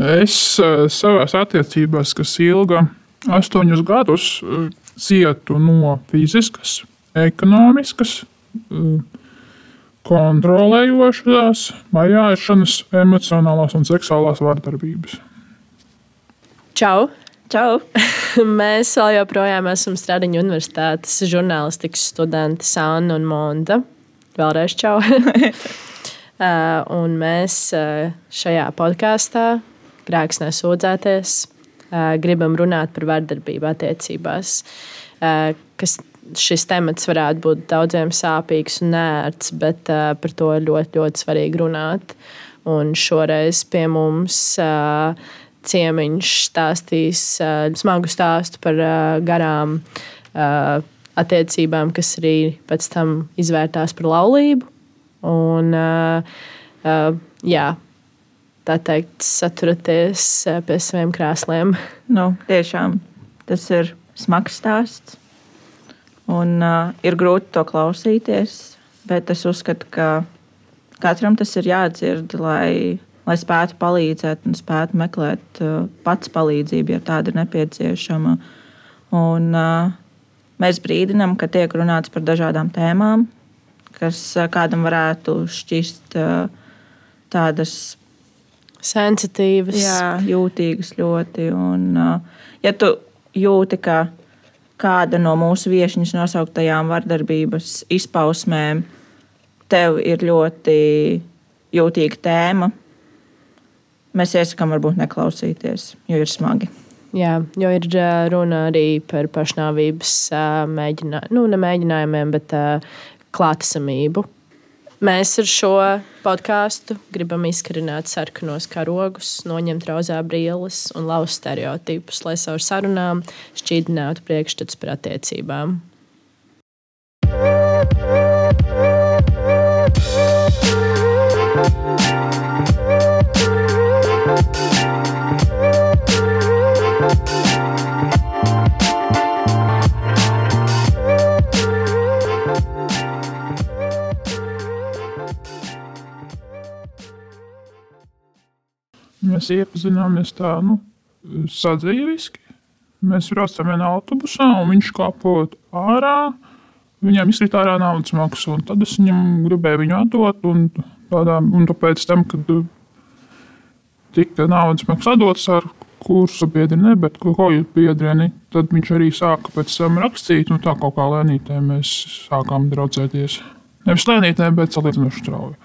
Es savā attiecībās, kas ilga astoņus gadus, cietu no fiziskas, ekonomiskas, kontrolējošās, vajāšanas, emocionālās un seksuālās vardarbības. Čau! Čau! Mēs vēl joprojām esam Stradiņu universitātes žurnālistikas studenti Sāna un Monda. Vēlreiz čau! Un mēs šajā podkāstā, grēks nesūdzēties, uh, gribam runāt par vardarbību attiecībās. Kas šis temats varētu būt daudziem sāpīgs un nērts, bet par to ir ļoti, ļoti svarīgi runāt. Un šoreiz pie mums ciemiņš stāstīs smagu stāstu par garām attiecībām, kas arī pēc tam izvērtās par laulību. Un, uh, jā, tā teikt, saturaties pie saviem krēsliem. Nu, tiešām tas ir smags stāsts. Un, uh, ir grūti to klausīties, bet es uzskatu, ka katram tas ir jādzird, lai, lai spētu palīdzēt un spētu meklēt uh, pats palīdzību, ja tāda ir nepieciešama. Un, uh, mēs brīdinām, ka tiek runāts par dažādām tēmām, kas kādam varētu šķist tādas sensitīvas, jā, jūtīgas ļoti. Un, ja tu jūti, ka kāda no mūsu viesņas nosauktajām vardarbības izpausmēm tev ir ļoti jūtīga tēma, mēs iesakām varbūt neklausīties, jo ir smagi. Jā, jo ir runa arī par pašnāvības mēģinājumiem, nu, ne mēģinājumiem, bet klātesamību. Mēs ar šo podkāstu gribam izkarināt sarkanos karogus, noņemt rozā brilles un lauzt stereotipus, lai savu sarunām šķīdinātu priekšstats par attiecībām. Mēs iepazināmies tā, nu, sadzīviski. Mēs braucam vienā autobusā, un viņš kāpot ārā. Viņam izkrīt ārā naudas maksa, un tad es viņam gribēju viņu atdot. Un, tādā, un pēc tam, kad tika naudas maksa atdots ar kursu biedri, bet ko koju biedrieni, tad viņš arī sāka pēc tam rakstīt, un tā kaut kā lēnītē mēs sākām draudzēties. Nevis lēnītē, bet salīdzinoši strauji.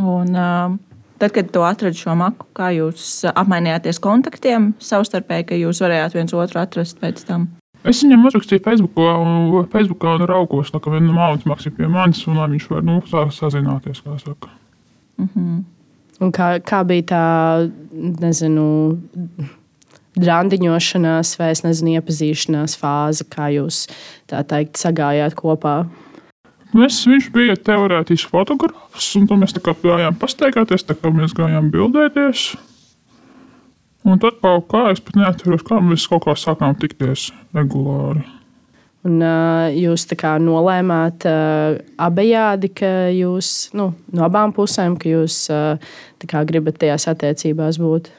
Un, uh, Tad, kad tu atradi šo maku, kā jūs apmainījāties kontaktiem savstarpēji, ka jūs varējāt viens otru atrast pēc tam? Es viņam uzrakstīju Facebookā, un, Facebookā un raugos, ka viena mākslas maksa ir pie manis, un lai viņš var nu, sazināties. Mm -hmm. Un kā, kā bija tā, nezinu, randiņošanās vai nezinu, iepazīšanās fāze, kā jūs tā teikt, sagājāt kopā? Mēs, viņš bija teorētiski fotografs, un mēs tā kā gājām pastaigāties, tā kā mēs gājām bildēties. Un tad kaut kā, es pat neatceros, kā mēs kaut kā sākām tikties regulāri. Un, uh, jūs nolēmāt uh, abejādi, ka jūs nu, no abām pusēm, ka jūs uh, kā, gribat tajās attiecībās būt.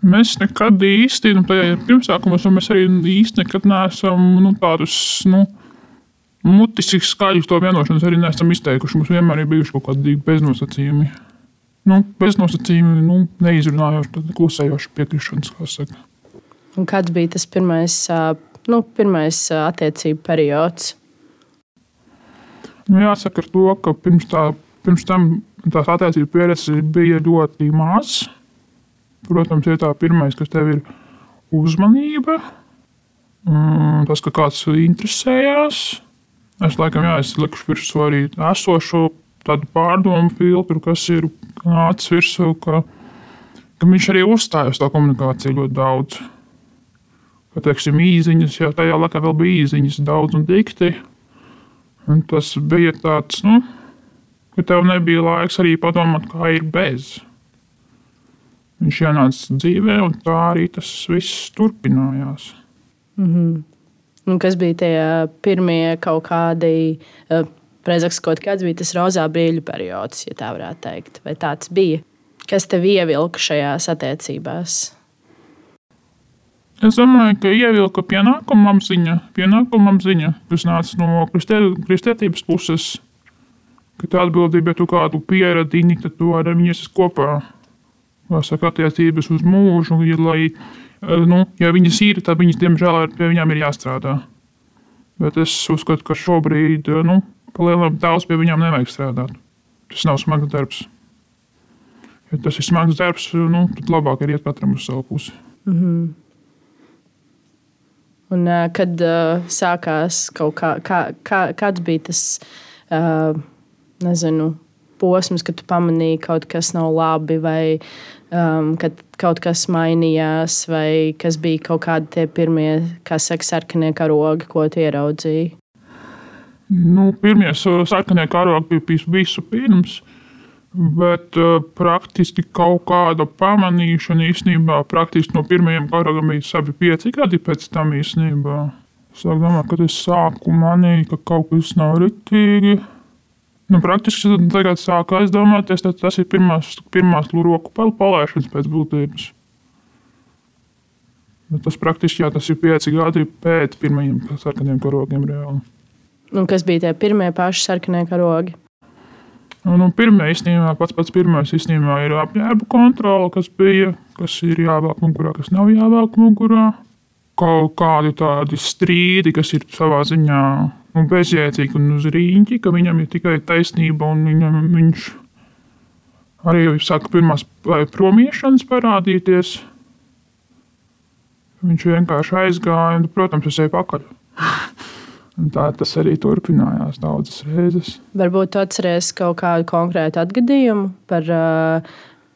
Mēs nekad īsti, nu, tajā pirmsākumā mēs arī īsti nekad neesam nu, tādus. Nu, Mutiski skaļus to vienošanos arī neesam izteikuši. Mums vienmēr ir bijuši kaut kādi beznosacījumi. Nu, beznosacījumi, nu, neizrunājoši, klusējoši piekrišanas, kā saka. Un kāds bija tas pirmais, nu, pirmais attiecību periods? Nu, jāsaka, to, ka pirms, tā, pirms tam tās attiecību pieredzes bija ļoti maz. Protams, ir tā pirmais, kas tev ir uzmanība, tas, ka kāds interesējās Es laikam, jā, es liku virsū arī esošo tādu pārdomu filtru, kas ir nācis virsū, ka, ka viņš arī uzstājas to komunikāciju ļoti daudz. Ka, teiksim, īziņas, jau tajā laikā vēl bija īziņas daudz un dikti. Un tas bija tāds, nu, ka tev nebija laiks arī padomāt, kā ir bez. Viņš ienāca dzīvē, un tā arī tas viss turpinājās. Mm -hmm. Un kas bija tie pirmie kaut kādi, precīzāk sakot, kāds bija tas rozā brīļu periods, ja tā varētu teikt? Vai tāds bija? Kas tev ievilka šajās attiecībās? Es domāju, ka ievilka pienākuma apziņa, pienākuma apziņa kas nāca no kristietības puses. Ka tā atbildība, ja tu kādu pieradini, tad tu ar viņas kopā. Saka, attiecības uz mūžu, ja, lai, nu, ja viņas ir, tad viņas, diemžēl, pie viņām ir jāstrādā. Bet es uzskatu, ka šobrīd, nu, palielinām tēls pie viņām nevajag strādāt. Tas nav smags darbs. Ja tas ir smags darbs, nu, tad labāk ir iet katram uz savu pusi. Mm -hmm. Un, kad uh, sākās kaut kā, kā, kā, kāds bija tas, uh, nezinu, posms, kad tu pamanīji, ka kaut kas nav labi, vai um, kad kaut kas mainījās, vai kas bija kaut kādi tie pirmie, kā saka, sarkanie karogi, ko tu ieraudzīji? Nu, pirmie sarkanie karogi bija visu pirms. Bet uh, praktiski kaut kāda pamanīšana īstenībā praktiski no pirmajiem karogiem bija savi pieci gadi pēc tam īstenībā. Es domāju, kad es sāku manīt, ka kaut kas nav ritīgi. Nu, praktiski tagad sāku aizdomāties, ka tas ir pirmās, pirmās roku palaišanas pēc būtības. Bet tas praktiski jā, tas ir pieci gadi pēc pirmajiem sarkaniem karogiem reāli. Un kas bija tie pirmie paši sarkanie karogi? Nu, nu, pirmā īstenībā, pats pats pirmais īstenībā ir apģērba kontrole, kas bija, kas ir jāvelk mugurā, kas nav jāvelk mugurā. Kaut kādi tādi strīdi, kas ir savā ziņā nu, bezjēdzīgi un uz rīņķi, ka viņam ir tikai taisnība un viņam, viņš arī saka pirmās promiešanas parādīties. Viņš vienkārši aizgāja un, protams, es eju pakaļ. Un tā tas arī turpinājās daudzas reizes. Varbūt atcerēties kaut kādu konkrētu atgadījumu par,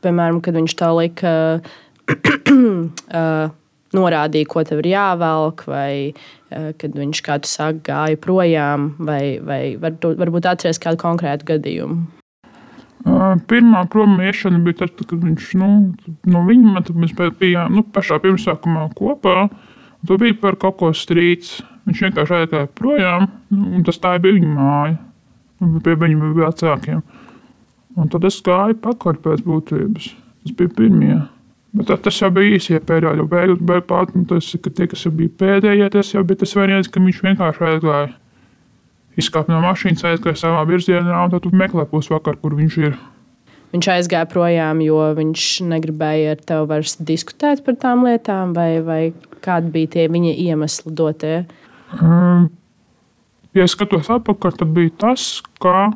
piemēram, kad viņš tā lika, norādīja, ko tev ir jāvelk, vai kad viņš kādu saka, gāja projām, vai, vai varbūt atcerēties kādu konkrētu gadījumu. Pirmā promiešana bija tad, kad viņš nu, no viņa mēs bijām nu, pašā pirmsākumā kopā. Tur bija par kaut ko strīds. Viņš vienkārši aizgāja projām, un tas tā bija viņa māja. Pie viņa vecākiem. Un tad es gāju pakaļ pēc būtības. Tas bija pirmie. Bet tas jau bija īsie perioди. Beigās beig pat, nu, tas, ka tie, kas bija pēdējie, tas jau bija tas variants, ka viņš vienkārši aizgāja. Izkāpa no mašīnas, aizgāja savā virzienā, un tad meklē pusvakar, kur viņš ir. Viņš aizgāja projām, jo viņš negribēja ar tevi vairs diskutēt par tām lietām, vai, vai kādi bija tie viņa iemesli dotie? Um, ja skatos atpakaļ, tad bija tas, ka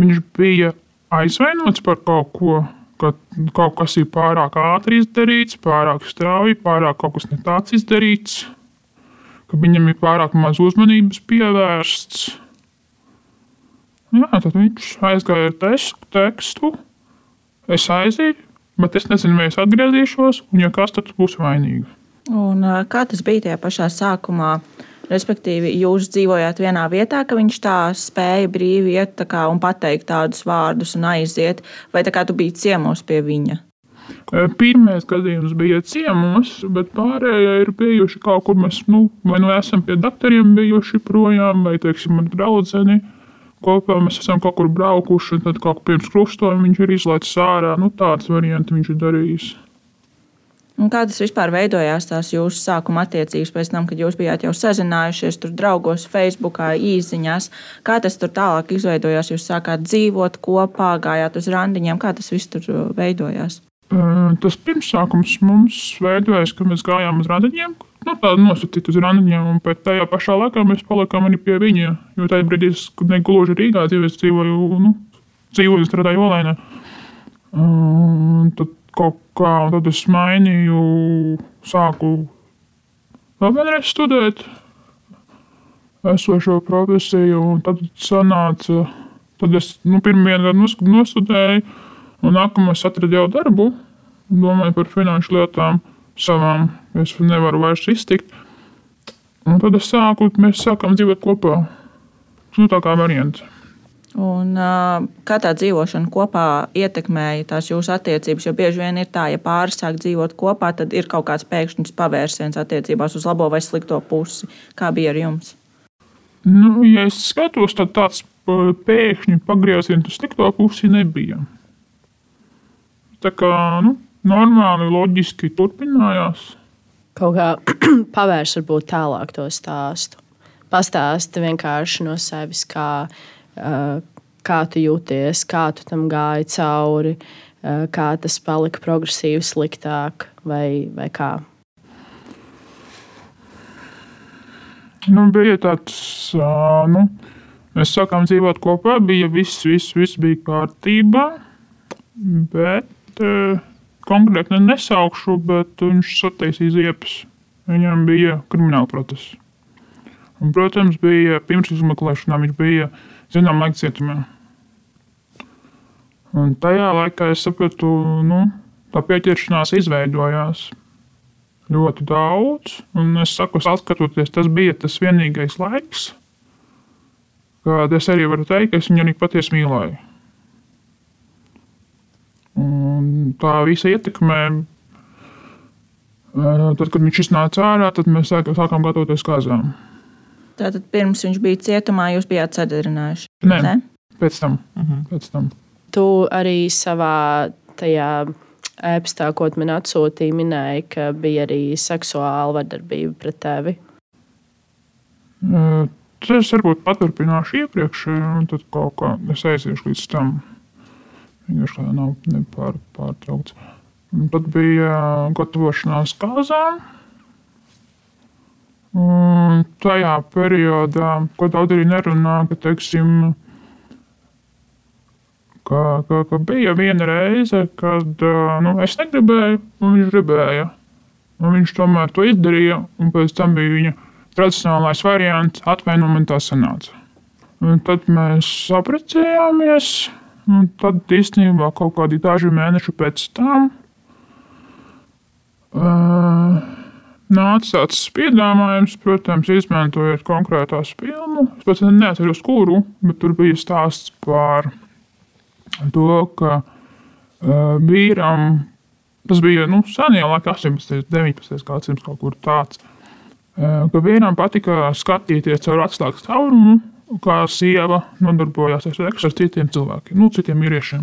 viņš bija aizvainots par kaut ko, ka kaut kas ir pārāk ātri izdarīts, pārāk strauji, pārāk kaut kas ne tāds izdarīts, ka viņam ir pārāk maz uzmanības pievērsts. Jā, tad viņš aizgāja ar testu, tekstu. Es aizēju, bet es nezinu, vai es atgriezīšos, un ja kas tad būs vainīgs. Un, kā tas bija tajā pašā sākumā? Respektīvi, jūs dzīvojāt vienā vietā, ka viņš tā spēja brīvi iet kā, un pateikt tādus vārdus un aiziet, vai tā kā tu biji ciemos pie viņa? Pirmais gadījums bija ciemos, bet pārējie ir bijuši kaut kur. Mēs nu, vai nu esam pie doktoriem bijuši projām, vai teiksim, ar draugu. Kopā mēs esam kaut kur braukuši, un tad kaut kā pirms krustojuma viņš ir izlaists ārā. Nu, tāds variants viņš ir darījis. Un kā tas vispār veidojās, tās jūsu sākuma attiecības pēc tam, kad jūs bijāt jau sazinājušies tur draugos, Facebookā, īsiņās? Kā tas tur tālāk izveidojās? Jūs sākāt dzīvot kopā, gājāt uz randiņiem, kā tas viss tur uh, veidojās? Tas pirmsākums mums veidojās, kad mēs gājām uz randiņiem. Nu, tā nosūtīt uz randiņiem, pēc tajā pašā laikā mēs palikām arī pie viņa. Jo tajā brīdī es negluži Rīgā dzīvoju, es dzīvoju, nu, dzīvoju strādāju Olainā. Un tad kaut kā tad es mainīju, sāku vēl vienreiz studēt esošo profesiju, un tad sanāca, tad es nu, pirmie gadu nostudēju, un nākamais atradu jau darbu, domāju par finanšu lietām savām, es nevaru vairs iztikt. Un tad es sāku, mēs sākām dzīvot kopā. Nu, tā kā variants. Un, kā tā dzīvošana kopā ietekmēja tās jūsu attiecības? Jo bieži vien ir tā, ja pāris sāk dzīvot kopā, tad ir kaut kāds pēkšņs pavērsiens attiecībās uz labo vai slikto pusi. Kā bija ar jums? Nu, ja es skatos, tad tāds pēkšņi pagrieziens uz slikto pusi nebija. tā kā nu, normāli, loģiski turpinājās. Kaut kā pavērst varbūt tālāk to stāstu. Pastāsti vienkārši no sevis, kā, uh, kā tu jūties, kā tu tam gāji cauri, uh, kā tas palika progresīvi sliktāk vai, vai kā. Nu, bija tāds, uh, nu, mēs sākām dzīvot kopā, bija viss, viss, viss bija kārtībā, bet uh, konkrēti nesaukšu, bet viņš sataisīja ziepes. Viņam bija krimināla process. Un, protams, bija pirms izmeklēšanā viņš bija zināmā laika cietumā. Un tajā laikā es sapratu, nu, tā pieķeršanās izveidojās ļoti daudz. Un es saku, skatoties, tas bija tas vienīgais laiks, kad es arī varu teikt, ka es viņu arī patiesi mīlēju. Un tā visa ietekmē, tad, kad viņš iznāca ārā, tad mēs sākām gatavoties kāzām. Tātad pirms viņš bija cietumā, jūs bijāt sadarinājuši? Nē, ne? pēc tam. Uh -huh. pēc tam. Tu arī savā tajā ēpastā, ko man atsūtīja, minēja, ka bija arī seksuāla vardarbība pret tevi. Tas varbūt paturpināšu iepriekš, un tad kaut kā es aiziešu līdz tam. Vienkārši tā nav nepār, pārtraukts. Un tad bija gatavošanās kāzām. Un tajā periodā, ko daudz arī nerunā, ka, teiksim, ka, ka, ka bija viena reize, kad nu, es negribēju, un viņš gribēja. Un viņš tomēr to izdarīja, un pēc tam bija viņa tradicionālais variants, atvainojums, un tā sanāca. Un tad mēs apprecējāmies. Un tad īstenībā kaut kādi daži mēneši pēc tam uh, nāca tāds piedāvājums, protams, izmantojot konkrētās filmu. Es pats neatceros, kuru, bet tur bija stāsts par to, ka uh, vīram, tas bija nu, senie laiki, 18, 19 gadsimts kaut kur tāds, uh, ka vīram patika skatīties caur atslēgas caurumu kā sieva nodarbojās ar seksu ar citiem cilvēkiem, nu, citiem vīriešiem.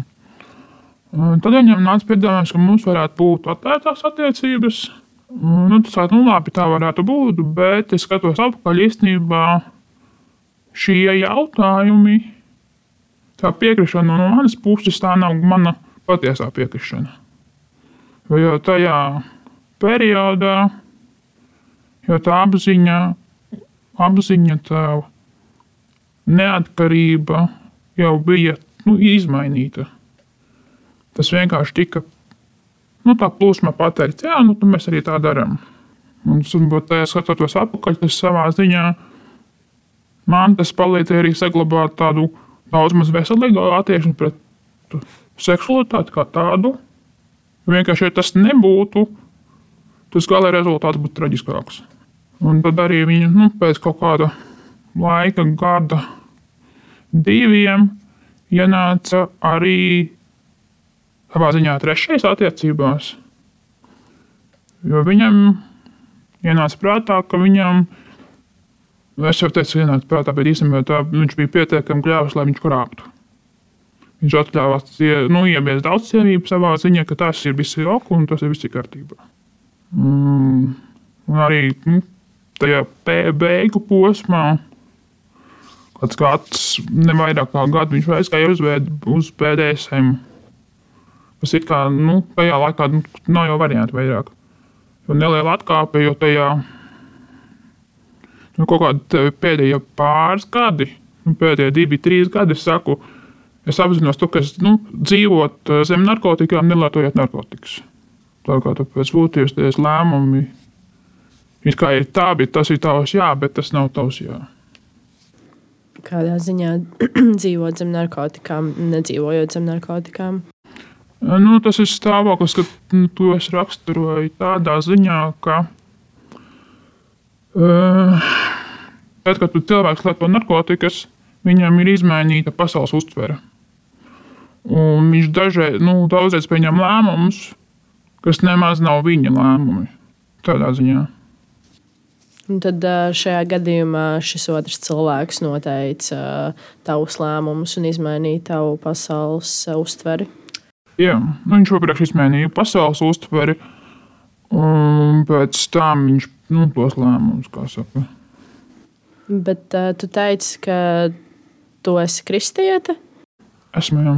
Tad viņam nāca piedāvājums, ka mums varētu būt atvērtās attiecības. Nu, tas nu, labi, tā varētu būt, bet es skatos atpakaļ īstenībā šie jautājumi, tā piekrišana no manas puses, tā nav mana patiesā piekrišana. Jo tajā periodā, jo tā apziņa, apziņa tev neatkarība jau bija nu, izmainīta. Tas vienkārši tika nu, tā plūsma pateikt, jā, nu, mēs arī tā darām. Un, tajā skatoties atpakaļ, tas savā ziņā man tas palīdzēja arī saglabāt tādu daudz maz veselīgu attieksmi pret seksualitāti kā tādu. Vienkārši, ja tas nebūtu, tas gala rezultāts būtu traģiskāks. Un tad arī viņa nu, pēc kaut kāda laika, gada diviem ienāca arī savā ziņā trešais attiecībās. Jo viņam ienāca prātā, ka viņam, es jau teicu, ienāca prātā, bet īstenībā tā, viņš bija pietiekami gļēvs, lai viņš krāptu. Viņš atļāvās nu, ieviest daudz cienību savā ziņā, ka tas ir viss ok un tas ir viss kārtībā. Mm, un arī nu, tajā beigu posmā Kāds gads, ne vairāk kā gadu viņš aizgāja uz, uz PDSM. Tas ir kā, nu, tajā laikā nu, nav jau variantu vairāk. Jo neliela atkāpe, jo tajā nu, kaut kādi pēdējie pāris gadi, nu, pēdējie divi, trīs gadi, es saku, es apzinos to, ka es, nu, dzīvot eh, zem narkotikām, nelietojot narkotikas. Tā kā pēc būtības tie lēmumi, it kā ir tā, bet tas ir tavs jā, bet tas nav tavs jā kādā ziņā dzīvot zem narkotikām, nedzīvojot zem narkotikām? Nu, tas ir stāvoklis, ka nu, to es raksturoju tādā ziņā, ka uh, tad, kad cilvēks lieto narkotikas, viņam ir izmainīta pasaules uztvere. Un viņš dažreiz, nu, daudzreiz pieņem lēmumus, kas nemaz nav viņa lēmumi. Tādā ziņā. Un tad šajā gadījumā šis otrs cilvēks noteica tavus lēmumus un izmainīja tavu pasaules uztveri. Jā, viņš iepriekš izmainīja pasaules uztveri, un pēc tam viņš nu, tos lēmumus, kā saka. Bet uh, tu teici, ka tu esi kristiete. Esmu jau.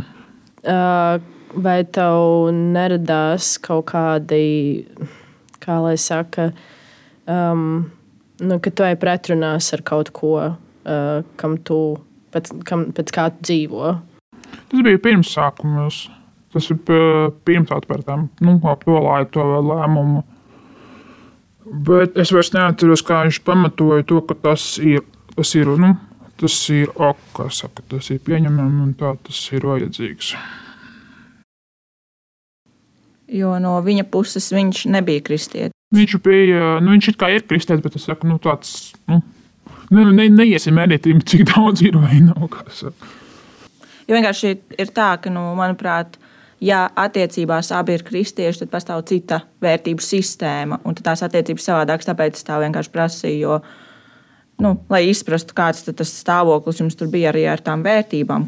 Uh, vai tev neradās kaut kādi, kā lai saka, um, nu, ka tu ej pretrunās ar kaut ko, uh, kam tu, pēc, kam, pēc kā tu dzīvo? Tas bija pirms sākumos. Tas ir pirms atvērtām, nu, ap to lēmumu. Bet es vairs neatceros, kā viņš pamatoja to, ka tas ir, tas ir, nu, tas ir ok, saka, tas ir pieņemami un tā tas ir vajadzīgs. Jo no viņa puses viņš nebija kristietis. Viņš bija, nu, viņš it kā ir kristietis, bet es saku, nu, tāds, nu, ne, ne, neiesim medīt, cik daudz ir vai nav, kā saka. Jo vienkārši ir tā, ka, nu, manuprāt, ja attiecībās abi ir kristieši, tad pastāv cita vērtību sistēma, un tās attiecības savādākas. Tāpēc es tā vienkārši prasīju, jo, nu, lai izprastu, kāds tas stāvoklis jums tur bija arī ar tām vērtībām.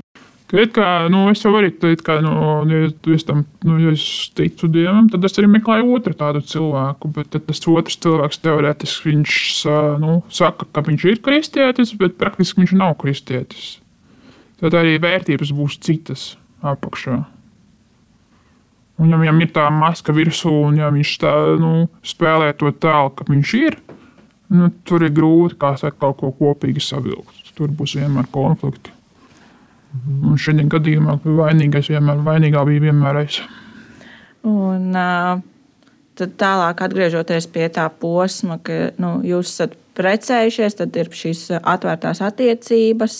It kā, nu, es jau arī teicu, ka, nu, ja, es tam, nu, ja es ticu dievam, tad es arī meklēju otru tādu cilvēku. Bet tas otrs cilvēks teorētiski viņš nu, saka, ka viņš ir kristietis, bet praktiski viņš nav kristietis. Tad arī vērtības būs citas apakšā. Un, ja viņam ir tā maska virsū, un ja viņš tā, nu, spēlē to tēlu, ka viņš ir, nu, tur ir grūti saka, kaut ko kopīgi savilkt. Tur būs vienmēr konflikti. Mhm. Un šajā gadījumā vainīgais vienmēr vainīgā bija vienmēr es. Un, tad tālāk, atgriežoties pie tā posma, ka nu, jūs esat precējušies, tad ir šīs atvērtās attiecības,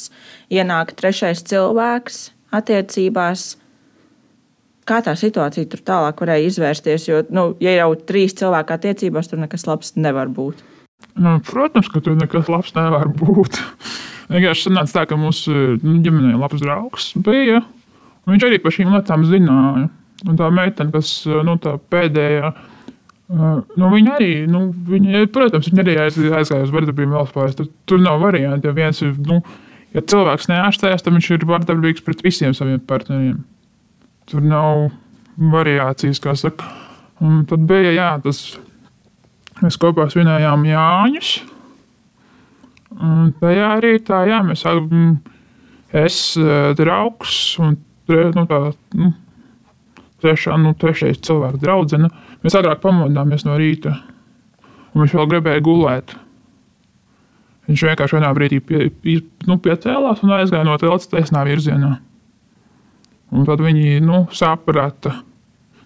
ienāk trešais cilvēks attiecībās kā tā situācija tur tālāk varēja izvērsties? Jo, nu, ja jau trīs cilvēki attiecībās, tur nekas labs nevar būt. Nu, protams, ka tur nekas labs nevar būt. Vienkārši sanāca tā, ka mūsu nu, ģimenē labs draugs bija. Viņš arī par šīm lietām zināja. Un tā meitene, kas nu, tā pēdējā, nu, viņa arī, nu, viņa, protams, viņa arī aizgāja uz vardarbību spēlēs. Tur, tur nav variantu. Ja viens ir, nu, ja cilvēks neārstējas, tad viņš ir vardarbīgs pret visiem saviem partneriem. Tur nav variācijas, kā saka. Un tad bija jā, tas, mēs kopā svinējām Jāņus. Un tajā arī tā, jā, mēs es, eh, draugs un nu, tā, nu, trešā, nu, trešais cilvēks draudzene. Mēs agrāk pamodāmies no rīta, un viņš vēl gribēja gulēt. Viņš vienkārši vienā brīdī pie, pie, nu, piecēlās un aizgāja no telpas taisnā virzienā. Un tad viņi nu, saprata,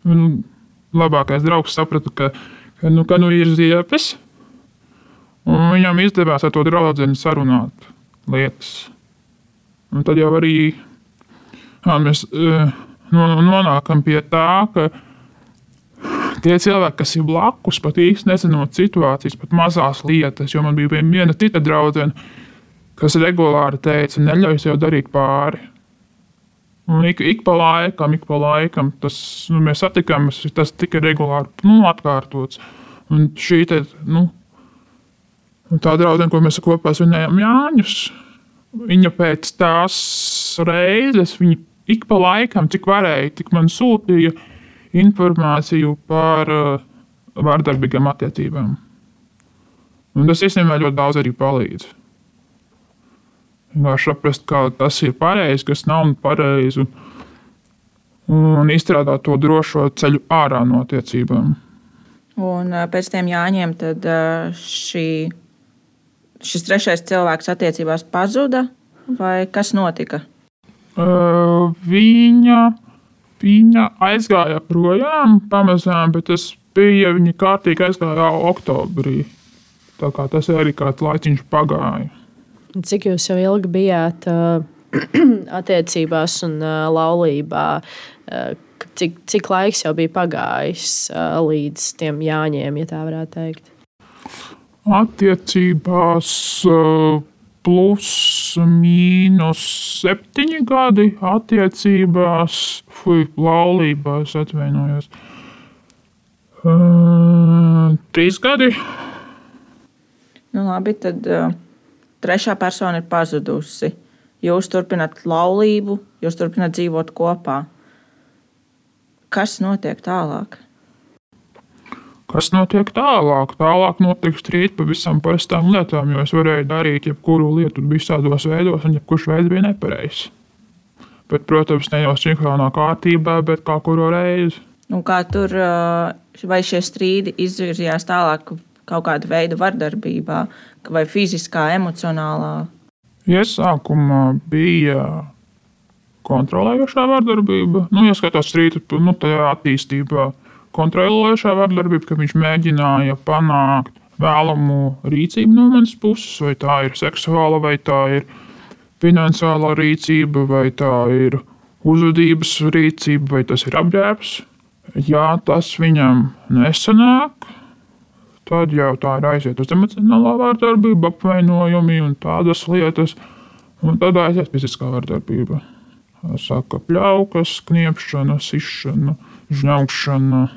nu, labākais draugs saprata, ka, ka, nu, ka nu ir ziepes. Un viņam izdevās ar to draugu sarunāt lietas. Un tad jau arī jā, mēs uh, nonākam pie tā, ka tie cilvēki, kas ir blakus, pat īsti nezinot situācijas, pat mazās lietas, jo man bija viena cita draudzene, kas regulāri teica, neļauj sev darīt pāri. Un ik, ik pa laikam, ik pa laikam tas, nu, mēs satikāmies, tas tika regulāri nu, atkārtots. Un šī te, nu, tā draudzene, ko mēs kopā svinējām Jāņus, viņa pēc tās reizes, viņa ik pa laikam, cik varēja, tik man sūtīja informāciju par uh, vārdarbīgām attiecībām. Un tas īstenībā ļoti daudz arī palīdz vienkārši saprast, kā tas ir pareizi, kas nav pareizi, un izstrādāt to drošo ceļu ārā no attiecībām. Un pēc tam jāņem, tad šī, šis trešais cilvēks attiecībās pazuda, vai kas notika? Uh, viņa, viņa aizgāja projām pamazām, bet tas bija viņa kārtīgi aizgāja oktobrī. Tā kā tas arī kāds laiciņš pagāja. Cik jūs jau ilgi bijāt uh, attiecībās un uh, laulībā? Uh, cik, cik laiks jau bija pagājis uh, līdz tiem jāņiem, ja tā varētu teikt? Attiecībās uh, plus mīnus septiņi gadi, attiecībās, fui, laulībā es atvainojos. Uh, trīs gadi. Nu, labi, tad. Uh trešā persona ir pazudusi. Jūs turpināt laulību, jūs turpināt dzīvot kopā. kas notiek tālāk? Kas notiek tālāk? Tālāk notiek strīds par visām parastām lietām, jo es varēju darīt jebkuru lietu visādos veidos, un jebkurš veids bija nepareizs. Bet, protams, ne jau sinhronā kārtībā, bet kā kuru reizi. Un kā tur, vai šie strīdi izvirzījās tālāk kaut kāda veida vardarbībā, vai fiziskā, emocionālā? Iesākumā bija kontrolējošā vardarbība. Nu, ja skatās strīdu nu, attīstībā, kontrolējošā vardarbība, ka viņš mēģināja panākt vēlamu rīcību no manas puses, vai tā ir seksuāla, vai tā ir finansiālā rīcība, vai tā ir uzvedības rīcība, vai tas ir apģērbs. Ja tas viņam nesanāk, tad jau tā ir aiziet uz emocionālā vardarbību, apvainojumi un tādas lietas, un tad aiziet fiziskā vardarbība. Saka, pļaukas, kniepšana, sišana, žņaukšana.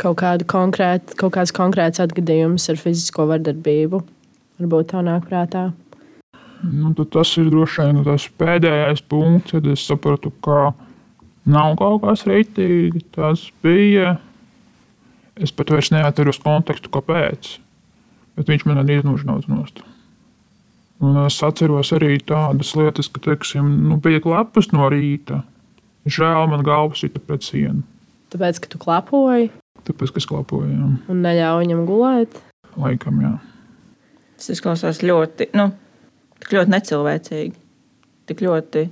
Kaut, kādu konkrētu, kaut kāds konkrēts atgadījums ar fizisko vardarbību varbūt tā nāk prātā. Nu, tas ir droši vien tas pēdējais punkts, kad es sapratu, ka nav kaut kas rītīgi. Tas bija. Es pat vairs neatceros kontekstu, kāpēc. Bet viņš man arī iznūžināts nost. Un es atceros arī tādas lietas, ka, teiksim, nu, bija klapas no rīta. Žēl man galva sita pret sienu. Tāpēc, ka tu klapoji? Tāpēc, ka es klapoju, jā. Un neļauj viņam gulēt? Laikam, jā. Tas izklausās ļoti, nu, ļoti necilvēcīgi. Tik ļoti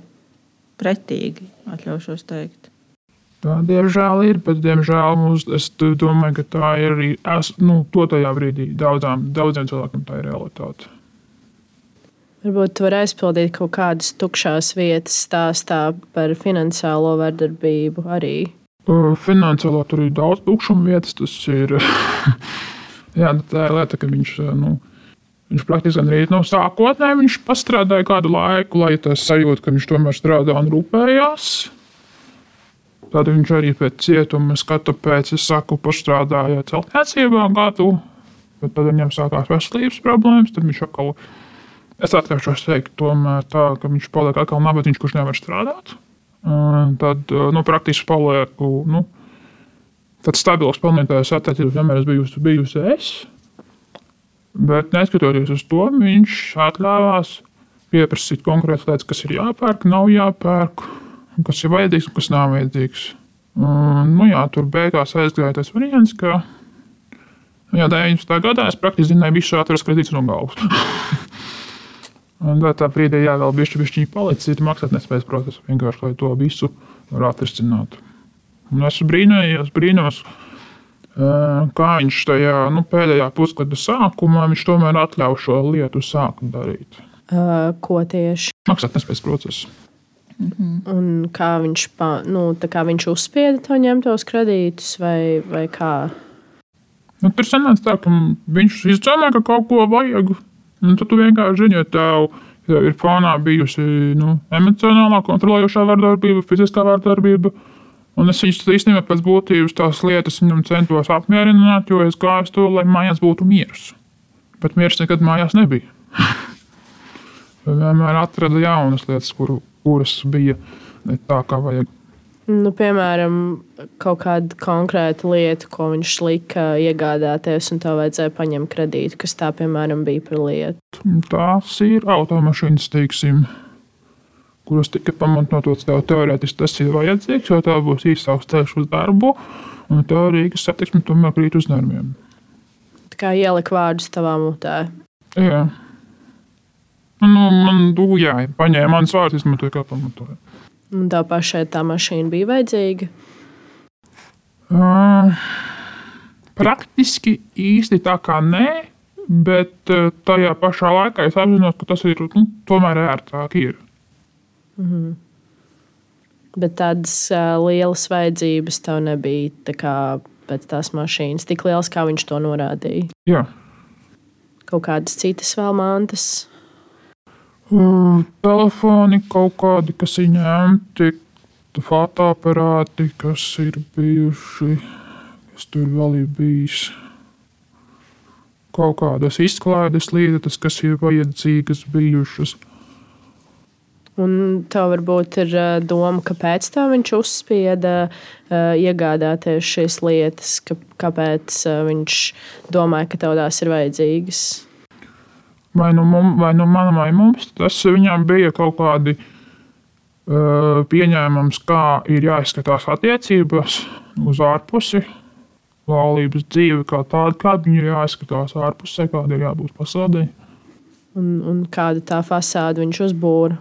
pretīgi, atļaušos teikt. Tā, diemžēl, ir, bet, diemžēl, mums, es domāju, ka tā ir arī es, nu, to tajā brīdī daudzām, daudziem cilvēkiem tā ir realitāte. Varbūt tu vari aizpildīt kaut kādas tukšās vietas stāstā par finansiālo vardarbību arī. Finansiālo tur ir daudz tukšumu vietas. Tas ir jā, nu, tā ir lieta, ka viņš, nu, viņš praktiski arī no sākotnēji viņš pastrādāja kādu laiku, lai tas sajūta, ka viņš tomēr strādā un rūpējās. Tad viņš arī pēc cietuma skatu pēc, es saku, pastrādāja celtniecībā gadu, bet tad viņam sākās veselības problēmas, tad viņš atkal Es atļaušos teikt, tomēr tā, ka viņš paliek atkal nabadzīgs, kurš nevar strādāt. Tad nu, praktiski palieku nu, tāds stabils pelnītājs attiecības vienmēr bijusi, bijusi es. Bet neskatoties uz to, viņš atļāvās pieprasīt konkrētas lietas, kas ir jāpērk, nav jāpērk, kas ir vajadzīgs un kas nav vajadzīgs. Un, nu, jā, tur beigās aizgāja tas variants, ka jā, 19. gadā es praktiski zināju visu atveres kredītus no galvas. Un tā brīdī, jā, vēl bišķi, bišķi palicis, ir maksātnespējas process, vienkārši, lai to visu var atrisināt. Un es brīnījos, brīnos, kā viņš tajā nu, pēdējā pusgada sākumā, viņš tomēr atļauj šo lietu sākt darīt. Uh, ko tieši? Maksātnespējas process. Mm -hmm. Un kā viņš, pa, nu, kā viņš uzspieda to ņemt tos kredītus, vai, vai kā? Nu, tur sanāca tā, ka viņš izdomāja, ka kaut ko vajag Un tad tu vienkārši zini, ja tev, tev ir fonā bijusi nu, emocionālā, kontrolējošā vardarbība, fiziskā vardarbība. Un es īstenībā pēc būtības tās lietas viņam centos apmierināt, jo es gāju to, lai mājās būtu miers. Bet miers nekad mājās nebija. Vienmēr atrada jaunas lietas, kuru, kuras bija ne tā, kā vajag. Nu, piemēram, kaut kāda konkrēta lieta, ko viņš lika iegādāties, un tev vajadzēja paņemt kredītu, kas tā, piemēram, bija par lietu. Tās ir automašīnas, teiksim, kuras tika pamatotas tev teorētiski tas ir vajadzīgs, jo tev būs īsāks ceļš uz darbu, un tev Rīgas satiksme tomēr krīt uz nerviem. Tā kā ielika vārdus tavā mutē. Jā. Nu, man dūjā, paņēma manas vārdus, izmantoja kā pamatojumu. Un tā pašai tā mašīna bija vajadzīga? Uh, praktiski īsti tā kā nē, bet tajā pašā laikā es apzinos, ka tas ir nu, tomēr ērtāk. Ir. Mm -hmm. Bet tādas uh, lielas vajadzības tev nebija tā kā pēc tās mašīnas, tik liels, kā viņš to norādīja. Jā. Kaut kādas citas vēl mantas. Mm, telefoni kaut kādi, kas ir ņemti, fotoaparāti, kas ir bijuši, kas tur vēl ir bijis. Kaut kādas izklaides lietas, kas ir vajadzīgas bijušas. Un tev varbūt ir doma, kāpēc tā viņš uzspieda iegādāties šīs lietas, kāpēc viņš domāja, ka tev tās ir vajadzīgas. Vai nu, mum, vai nu manam, vai mums tas viņam bija kaut kādi uh, pieņēmums, kā ir jāizskatās attiecības uz ārpusi, laulības dzīve kā tāda, kāda viņa ir jāizskatās ārpusē, kāda ir jābūt pasaulē. Un, un kāda tā fasāde viņš uzbūra?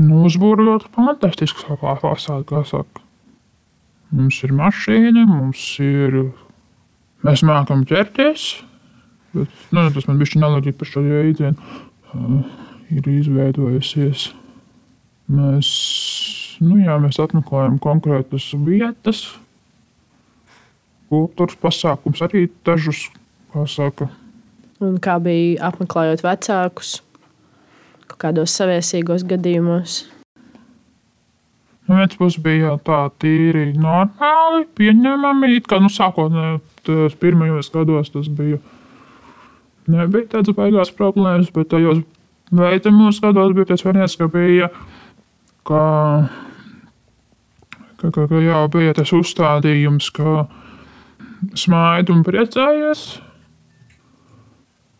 Nu, uzbūra ļoti fantastisks fasāde, kā saka. Mums ir mašīna, mums ir. Mēs mākam ķerties. Bet, nu, tas man bija analoģija par šo jēdzienu. Ir izveidojusies. Mēs, nu, jā, mēs apmeklējam konkrētas vietas, kultūras pasākums, arī dažus, saka. Un kā bija apmeklējot vecākus? kādos saviesīgos gadījumos? Nu, viens puses bija tā tīri normāli, pieņemami. It kā nu, sākotnēji pirmajos gados tas bija. Nebija tādas baigās problēmas, bet tajos veicamos gados bija tas variants, ka bija. Ka, ka, ka, ka jā, bija tas uzstādījums, ka smaidu un priecājies.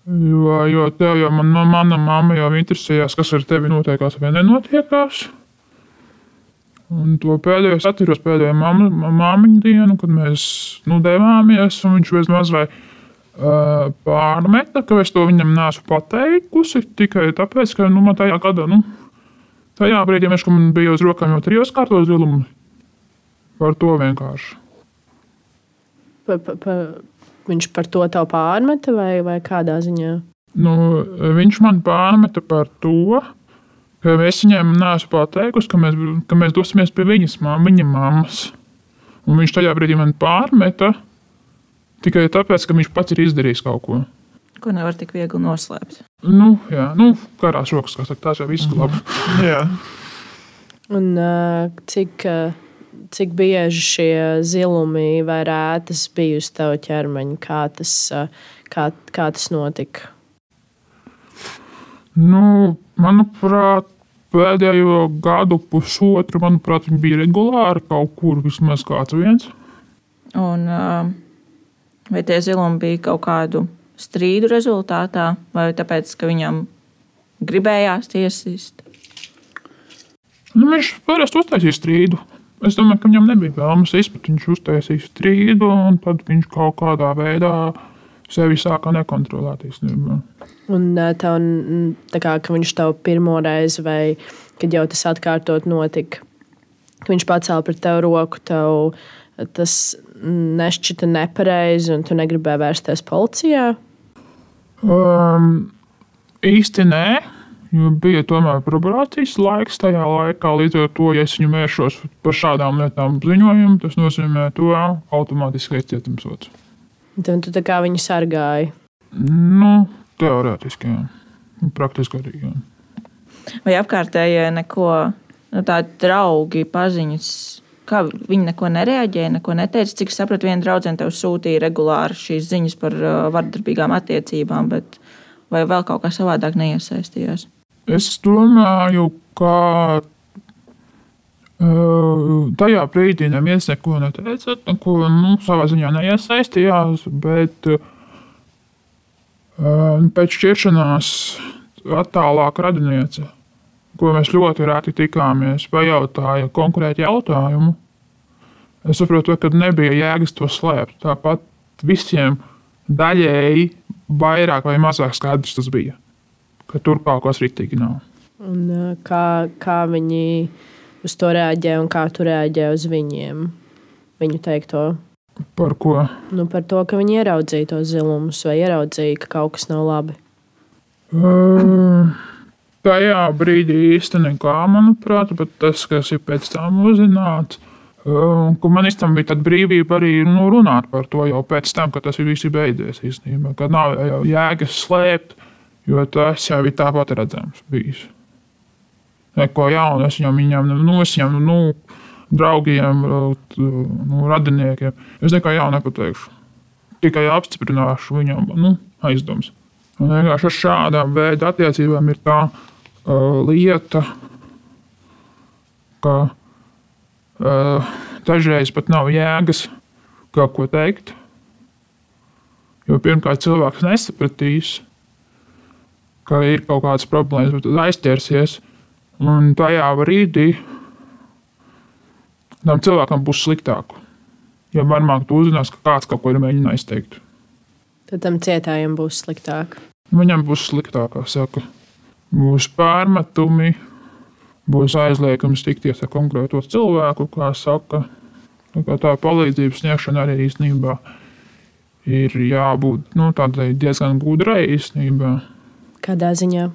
Jo, jo tev jau man, mana mamma jau interesējās, kas ar tevi notiekās vai nenotiekās. Un to pēdējo es atceros pēdējo māmiņu dienu, kad mēs nu, devāmies, un viņš bez mazliet uh, pārmeta, ka es to viņam neesmu pateikusi. Tikai tāpēc, ka nu, man tajā gadā, nu, tajā brīdī, kad man bija uz rokām jau trijos kārtos zilumi, par to vienkārši. Pa, pa, pa, Viņš par to tev pārmeta vai, vai kādā ziņā? Nu, viņš man pārmeta par to, ka es viņam neesmu pateikusi, ka mēs, ka mēs dosimies pie viņas mam, viņa mammas. Un viņš tajā brīdī man pārmeta tikai tāpēc, ka viņš pats ir izdarījis kaut ko. Ko nevar tik viegli noslēpt. Nu, jā, nu, karās rokas, saka, tās jau viss labi. Mm. Un uh, cik. Uh, cik bieži šie zilumi vai rētas bija uz tava ķermeņa? Kā tas, kā, kā tas notika? Nu, manuprāt, pēdējo gadu, pusotru, manuprāt, viņi bija regulāri kaut kur vismaz kāds viens. Un, vai tie zilumi bija kaut kādu strīdu rezultātā, vai tāpēc, ka viņam gribējās tiesist? Nu, viņš parasti uztaisīja strīdu. Es domāju, ka viņam nebija vēlmes izpēt. Viņš uztaisīja strīdu, un tad viņš kaut kādā veidā sevi sāka nekontrolēt īstenībā. Un tev, kā, ka viņš tev pirmo reizi, vai kad jau tas atkārtot notika, ka viņš pacēla pret tevi roku, tev tas nešķita nepareizi, un tu negribēji vērsties policijā? Um, īsti nē. Jo bija tomēr probācijas laiks tajā laikā, līdz ar to, ja es viņu vēršos par šādām lietām ziņojumu, tas nozīmē to automātiski aizcietumsots. Tad tu tā kā viņu sargāji? Nu, teorētiski, jā. Praktiski arī, jā. Vai apkārtējie neko, nu, tādi draugi, paziņas, kā viņi neko nereaģēja, neko neteica. Cik sapratu, viena draudzene tev sūtīja regulāri šīs ziņas par uh, vardarbīgām attiecībām, bet vai vēl kaut kā savādāk neiesaistījās? Es domāju, ka tajā brīdī neviens neko neteica, ko nu, savā ziņā neiesaistījās, bet pēc šķiršanās attālāk radiniece, ko mēs ļoti reti tikāmies, pajautāja konkrēti jautājumu. Es saprotu, ka nebija jēgas to slēpt. Tāpat visiem daļēji vairāk vai mazāk skaidrs tas bija ka tur kaut kas rīktīgi nav. Un, kā, kā viņi uz to reaģē un kā tu reaģē uz viņiem? Viņu teikto. Par ko? Nu, par to, ka viņi ieraudzīja tos zilumus vai ieraudzīja, ka kaut kas nav labi. Uh, tajā brīdī īstenībā nekā, manuprāt, bet tas, kas ir pēc tam uzzināts, uh, ka man īstenībā bija tāda brīvība arī nu, runāt par to jau pēc tam, kad tas viss ir beidzies. Īstenībā, kad nav jau jēgas slēpt Jo tas jau ir tāpat redzams. Bijis. Neko jaunu es viņam, viņam viņam, nu, draugiem, nu, radiniekiem. Es neko jaunu nepateikšu. Tikai apstiprināšu viņam nu, aizdomas. Un vienkārši ar šādām veidām attiecībām ir tā, uh, lieta, ka uh, dažreiz pat nav jēgas kaut ko teikt. Jo pirmkārt, cilvēks nesapratīs, ka ir kaut kādas problēmas, bet aizķersies. Un tajā brīdī tam cilvēkam būs sliktāk. Ja varmāk tu uzzinās, ka kāds kaut ko ir mēģinājis teikt. Tad tam cietājam būs sliktāk. Viņam būs sliktāk, kā saka. Būs pārmetumi, būs aizliegums tikties ar konkrēto cilvēku, kā saka. Tā, kā tā palīdzības sniegšana arī īstenībā ir jābūt nu, tādai diezgan gudrai īstenībā. Kādā ziņā?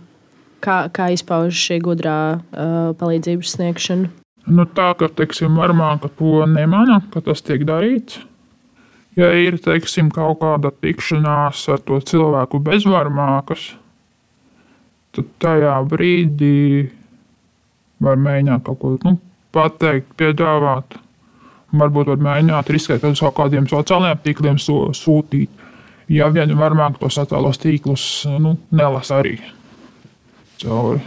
Kā, kā izpaužas šī gudrā uh, palīdzības sniegšana? Nu, tā kā teiksim, varmāka to nemana, ka tas tiek darīts. Ja ir teiksim, kaut kāda tikšanās ar to cilvēku bez varmākas, tad tajā brīdī var mēģināt kaut ko nu, pateikt, piedāvāt. Varbūt var mēģināt riskēt uz kaut kādiem sociālajiem tīkliem sūtīt. Ja vien varmāk tos sociālos tīklus nu, nelasa arī cauri.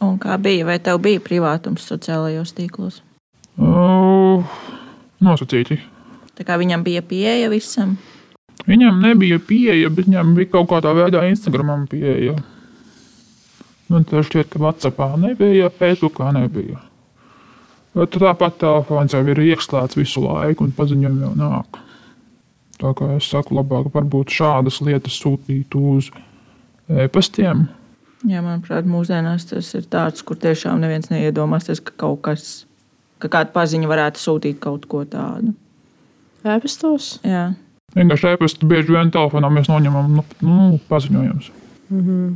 Un kā bija? Vai tev bija privātums sociālajos tīklos? Uh, nosacīti. Tā kā viņam bija pieeja visam? Viņam nebija pieeja, bet viņam bija kaut kādā veidā Instagramam pieeja. Man tas šķiet, ka Whatsappā nebija, Facebookā nebija. Bet tāpat telefons jau ir ieslēgts visu laiku, un paziņojumi jau nāk. Tā kā es saku, labāk varbūt šādas lietas sūtīt uz e-pastiem. Jā, manuprāt, mūsdienās tas ir tāds, kur tiešām neviens neiedomāsies, ka kaut kas, ka kāda paziņa varētu sūtīt kaut ko tādu. Ēpastos? Jā. Vienkārši e-pastā bieži vien telefonā mēs noņemam nu, nu, paziņojumus. Mm -hmm.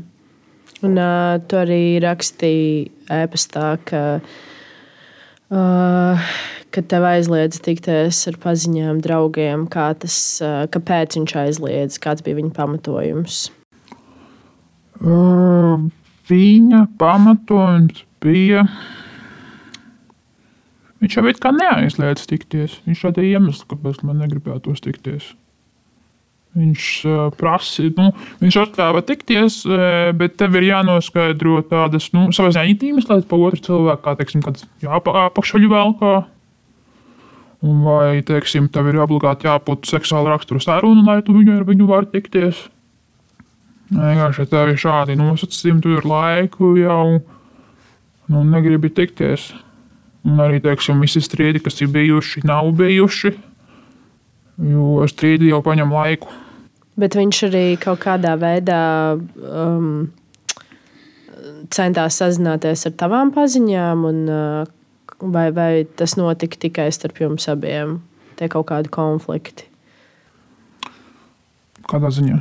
Un uh, tu arī rakstīji e-pastā, ka, uh, ka tev aizliedz tikties ar paziņām, draugiem. Kā tas, uh, kāpēc viņš aizliedz, kāds bija viņa pamatojums? Uh, viņa pamatojums bija. Viņš jau it kā neaizliedz tikties. Viņš radīja iemeslu, kāpēc man negribētos tikties. Viņš prasīja, nu, viņš atļāva tikties, bet tev ir jānoskaidro tādas, nu, savā ziņā intīmas lietas par otru cilvēku, kā, teiksim, kāds apakšaļu velkā. Vai, teiksim, tev ir obligāti jābūt seksuāla rakstura saruna, lai tu viņu ar viņu vari tikties. Vienkārši tā ir šādi nosacījumi, tur ir laiku jau nu, negribi tikties. Un arī teiksim, visi strīdi, kas ir bijuši, nav bijuši. Jo strīdi jau paņem laiku. Bet viņš arī kaut kādā veidā um, centās sazināties ar tavām paziņām, un, uh, vai, vai tas notika tikai starp jums abiem? Tie kaut kādi konflikti. Kādā ziņā?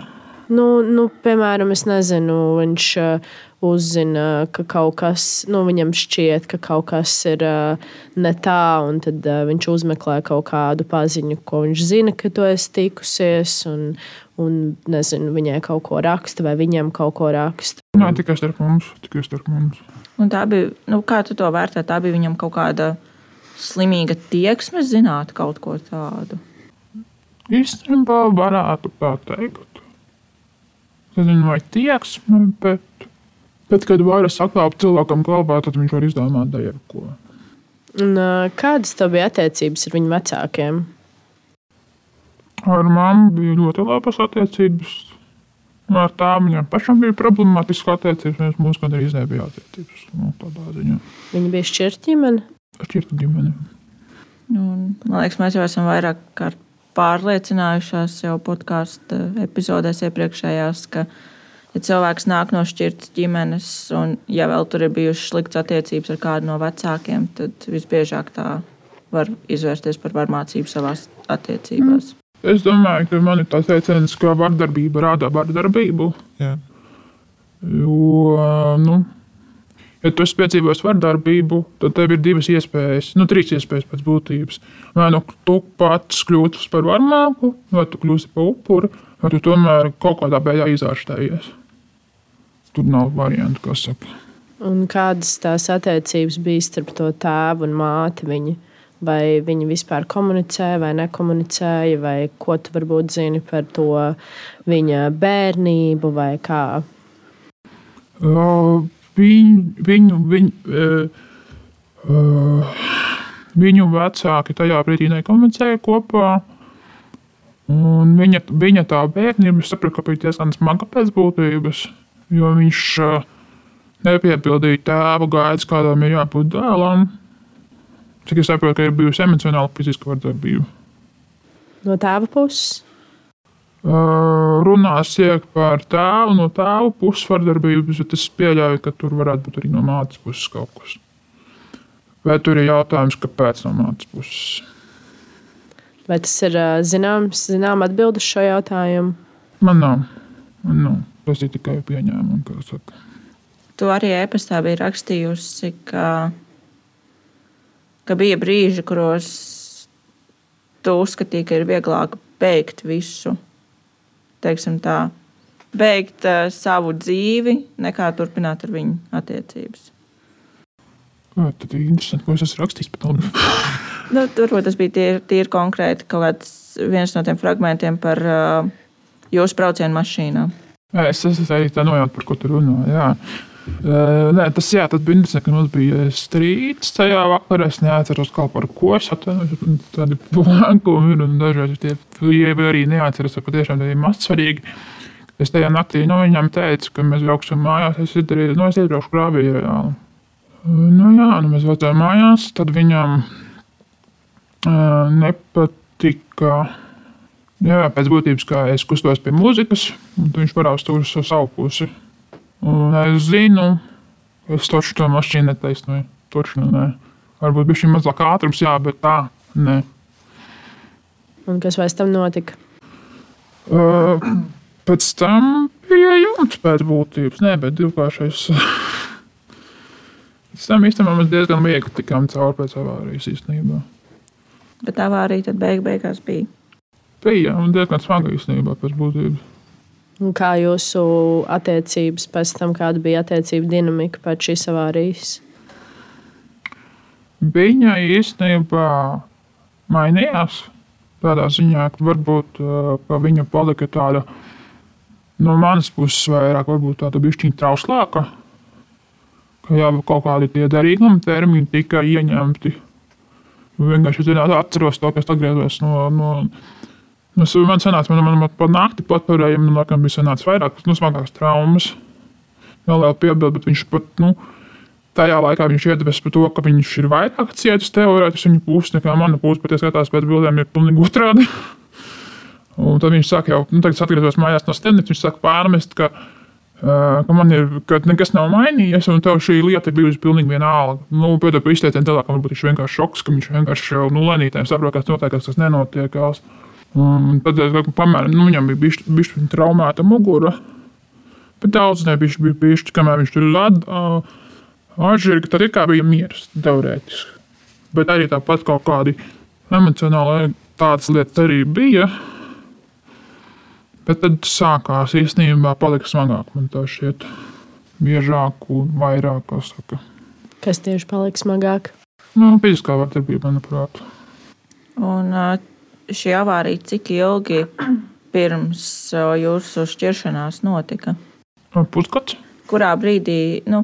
Nu, nu, piemēram, es nezinu, viņš uh, uzzina, ka kaut kas, nu, viņam šķiet, ka kaut kas ir uh, ne tā, un tad uh, viņš uzmeklē kaut kādu paziņu, ko viņš zina, ka tu esi tikusies, un, un nezinu, viņai kaut ko raksta, vai viņam kaut ko raksta. Nē, tikai starp mums. Tikai starp mums. Un tā bija, nu, kā tu to vērtē, tā bija viņam kaut kāda slimīga tieksme zināt kaut ko tādu. Īstenībā varētu tā teikt nezinu, vai tieksme, bet, bet kad vairāk saklāp cilvēkam galvā, tad viņš var izdomāt jebko. Un, kādas tev bija attiecības ar viņu vecākiem? Ar mammu bija ļoti labas attiecības. Ar tām viņam pašam bija problemātiski attiecības. Mums gan arī nebija attiecības. Nu, Viņa bija šķirta ģimene. Šķirta ģimene. Nu, man liekas, mēs jau esam vairāk kārt pārliecinājušās jau podkāstu epizodēs iepriekšējās, ka, ja cilvēks nāk no šķirtas ģimenes, un ja vēl tur ir bijušas sliktas attiecības ar kādu no vecākiem, tad visbiežāk tā var izvērsties par varmācību savā attiecībās. Mm. Es domāju, ka man ir tāds teiciens, ka vardarbība rāda vardarbību. Jā. Jo, nu, Ja tu esi piedzīvojis vardarbību, tad tev ir divas iespējas, nu, trīs iespējas pēc būtības. Vai nu tu pats kļūsi par varmāku, vai tu kļūsi par upuri, vai tu tomēr kaut kādā veidā izārstējies. Tur nav variantu, kas saka. Un kādas tās attiecības bija starp to tēvu un māti? Viņa? Vai viņi vispār komunicēja vai nekomunicēja, vai ko tu varbūt zini par to viņa bērnību vai kā? Uh, viņu, viņu, viņu, uh, uh, viņu vecāki tajā brīdī nekomunicēja kopā. Un viņa, viņa tā bērnība saprata, ka bija diezgan smaga pēc būtības, jo viņš nepiepildīja tēva gaidas, kādam ir jābūt dēlam. Cik es saprotu, ka ir bijusi emocionāla fiziska vardarbība. No tēva puses? Uh, runās tiek par tēvu, no tēva puses vardarbības, bet es pieļauju, ka tur varētu būt arī no mātes puses kaut kas. Vai tur ir jautājums, kāpēc no mātes puses? Vai tas ir zināms, zinām atbild uz šo jautājumu? Man nav. Man nav. Tas ir tikai pieņēmums, kā saka. Tu arī e-pastā biji rakstījusi, ka, ka bija brīži, kuros tu uzskatīji, ka ir vieglāk beigt visu, teiksim tā, beigt uh, savu dzīvi, nekā turpināt ar viņu attiecības. Jā, tad ir interesanti, ko es esmu rakstījis par to. Nu, turbūt tas bija tīri, tīri konkrēti kaut kāds viens no tiem fragmentiem par uh, jūsu braucienu mašīnā. Jā, es esmu arī tā nojauta, par ko tu runā. Jā. Uh, nē, tas jā, tas bija interesanti, ka mums bija strīds tajā vakarā. Es neatceros, kā par ko es atvainojos. Tādi blankumi ir un dažreiz tie arī neatceros, ka patiešām tas ir maz svarīgi. Es tajā naktī no viņam teicu, ka mēs brauksim mājās. Es izdarīju, no es iebraukšu krāvī reāli. Nu jā, nu mēs braucām mājās, tad viņam nepatika. Jā, pēc būtības, kā es kustos pie mūzikas, un viņš parādās uz savu pusi. Un es zinu, ka es toču to mašīnu netaisnoju. Toču nu nē. Varbūt bija šī mazāk ātrums, jā, bet tā nē. Un kas pēc tam notika? Uh, pēc tam bija jumts pēc būtības. Nē, bet divkāršais. pēc tam īstenībā mēs diezgan viegli tikām cauri pēc avārijas īstenībā. Bet avārija tad beig beigās bija. Bija un diezgan smaga īstenībā pēc būtības. Un kā jūsu attiecības pēc tam, kāda bija attiecība dinamika pēc šīs avārijas? Viņa īstenībā mainījās tādā ziņā, ka varbūt ka viņa palika tāda no manas puses vairāk, varbūt tāda bišķiņa trauslāka. Ka jau kaut kādi tie derīguma termiņi tika ieņemti. Vienkārši zināt, atceros to, kas atgriezos no, no, Es man sanāca, man, man, man pa nakti paturēja, man laikam bija sanācis vairāk, nu, smagākas traumas. Vēl vēl piebildu, bet viņš pat, nu, tajā laikā viņš iedevis par to, ka viņš ir vairāk cietis teorētiski viņa puses nekā mana puse, bet, ja skatās pēc bildēm, ir pilnīgi otrādi. Un tad viņš saka, jau, nu, tagad atgriezos mājās no stendības, viņš saka pārmest, ka, uh, ka man ir, ka nekas nav mainījies, un tev šī lieta ir bijusi pilnīgi vienalga. Nu, pēc tam izteicienu tālāk, varbūt viņš vienkārši šoks, ka viņš vienkārši jau, nu, lenītēm saprot, kas notiek, kas tas nenotiekās. Un tad es pamēru, nu, viņam bija bišķi, bišķi traumēta mugura. Bet daudz nebija bija bišķi, kamēr viņš tur lada atžirga, tad ir kā bija miers, teorētiski. Bet arī tāpat kaut kādi emocionāli tādas lietas arī bija. Bet tad sākās īstenībā palika smagāk, man tā šķiet, biežāk un vairāk, kā saka. Kas tieši palika smagāk? Nu, fiziskā vardarbība, manuprāt. Un šī avārija cik ilgi pirms jūsu šķiršanās notika? Pusgads. Kurā brīdī nu,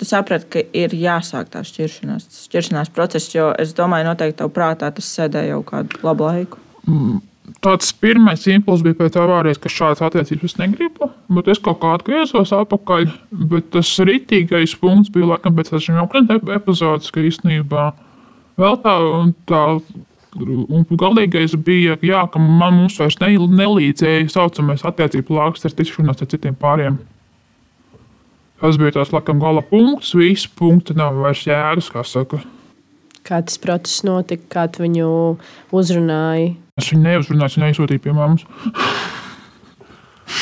tu saprati, ka ir jāsāk tā šķiršanās, šķiršanās process? Jo es domāju, noteikti tev prātā tas sēdēja jau kādu labu laiku. Mm. Tāds pirmais impulss bija pēc avārijas, ka šādas attiecības negribu, bet es kaut kā atgriezos atpakaļ. Bet tas rītīgais punkts bija laikam pēc šiem apgleznota epizodes, ka īstenībā vēl tā, tā Un galīgais bija, jā, ka man mums vairs ne, nelīdzēja saucamais attiecību plāksnes, tikšanās ar citiem pāriem. Tas bija tās laikam gala punkts, viss punkts nav vairs jēgas, kā saka. Kā tas process notika, kā viņu uzrunāja? Es viņu neuzrunāju, es viņu aizsūtīju pie mums.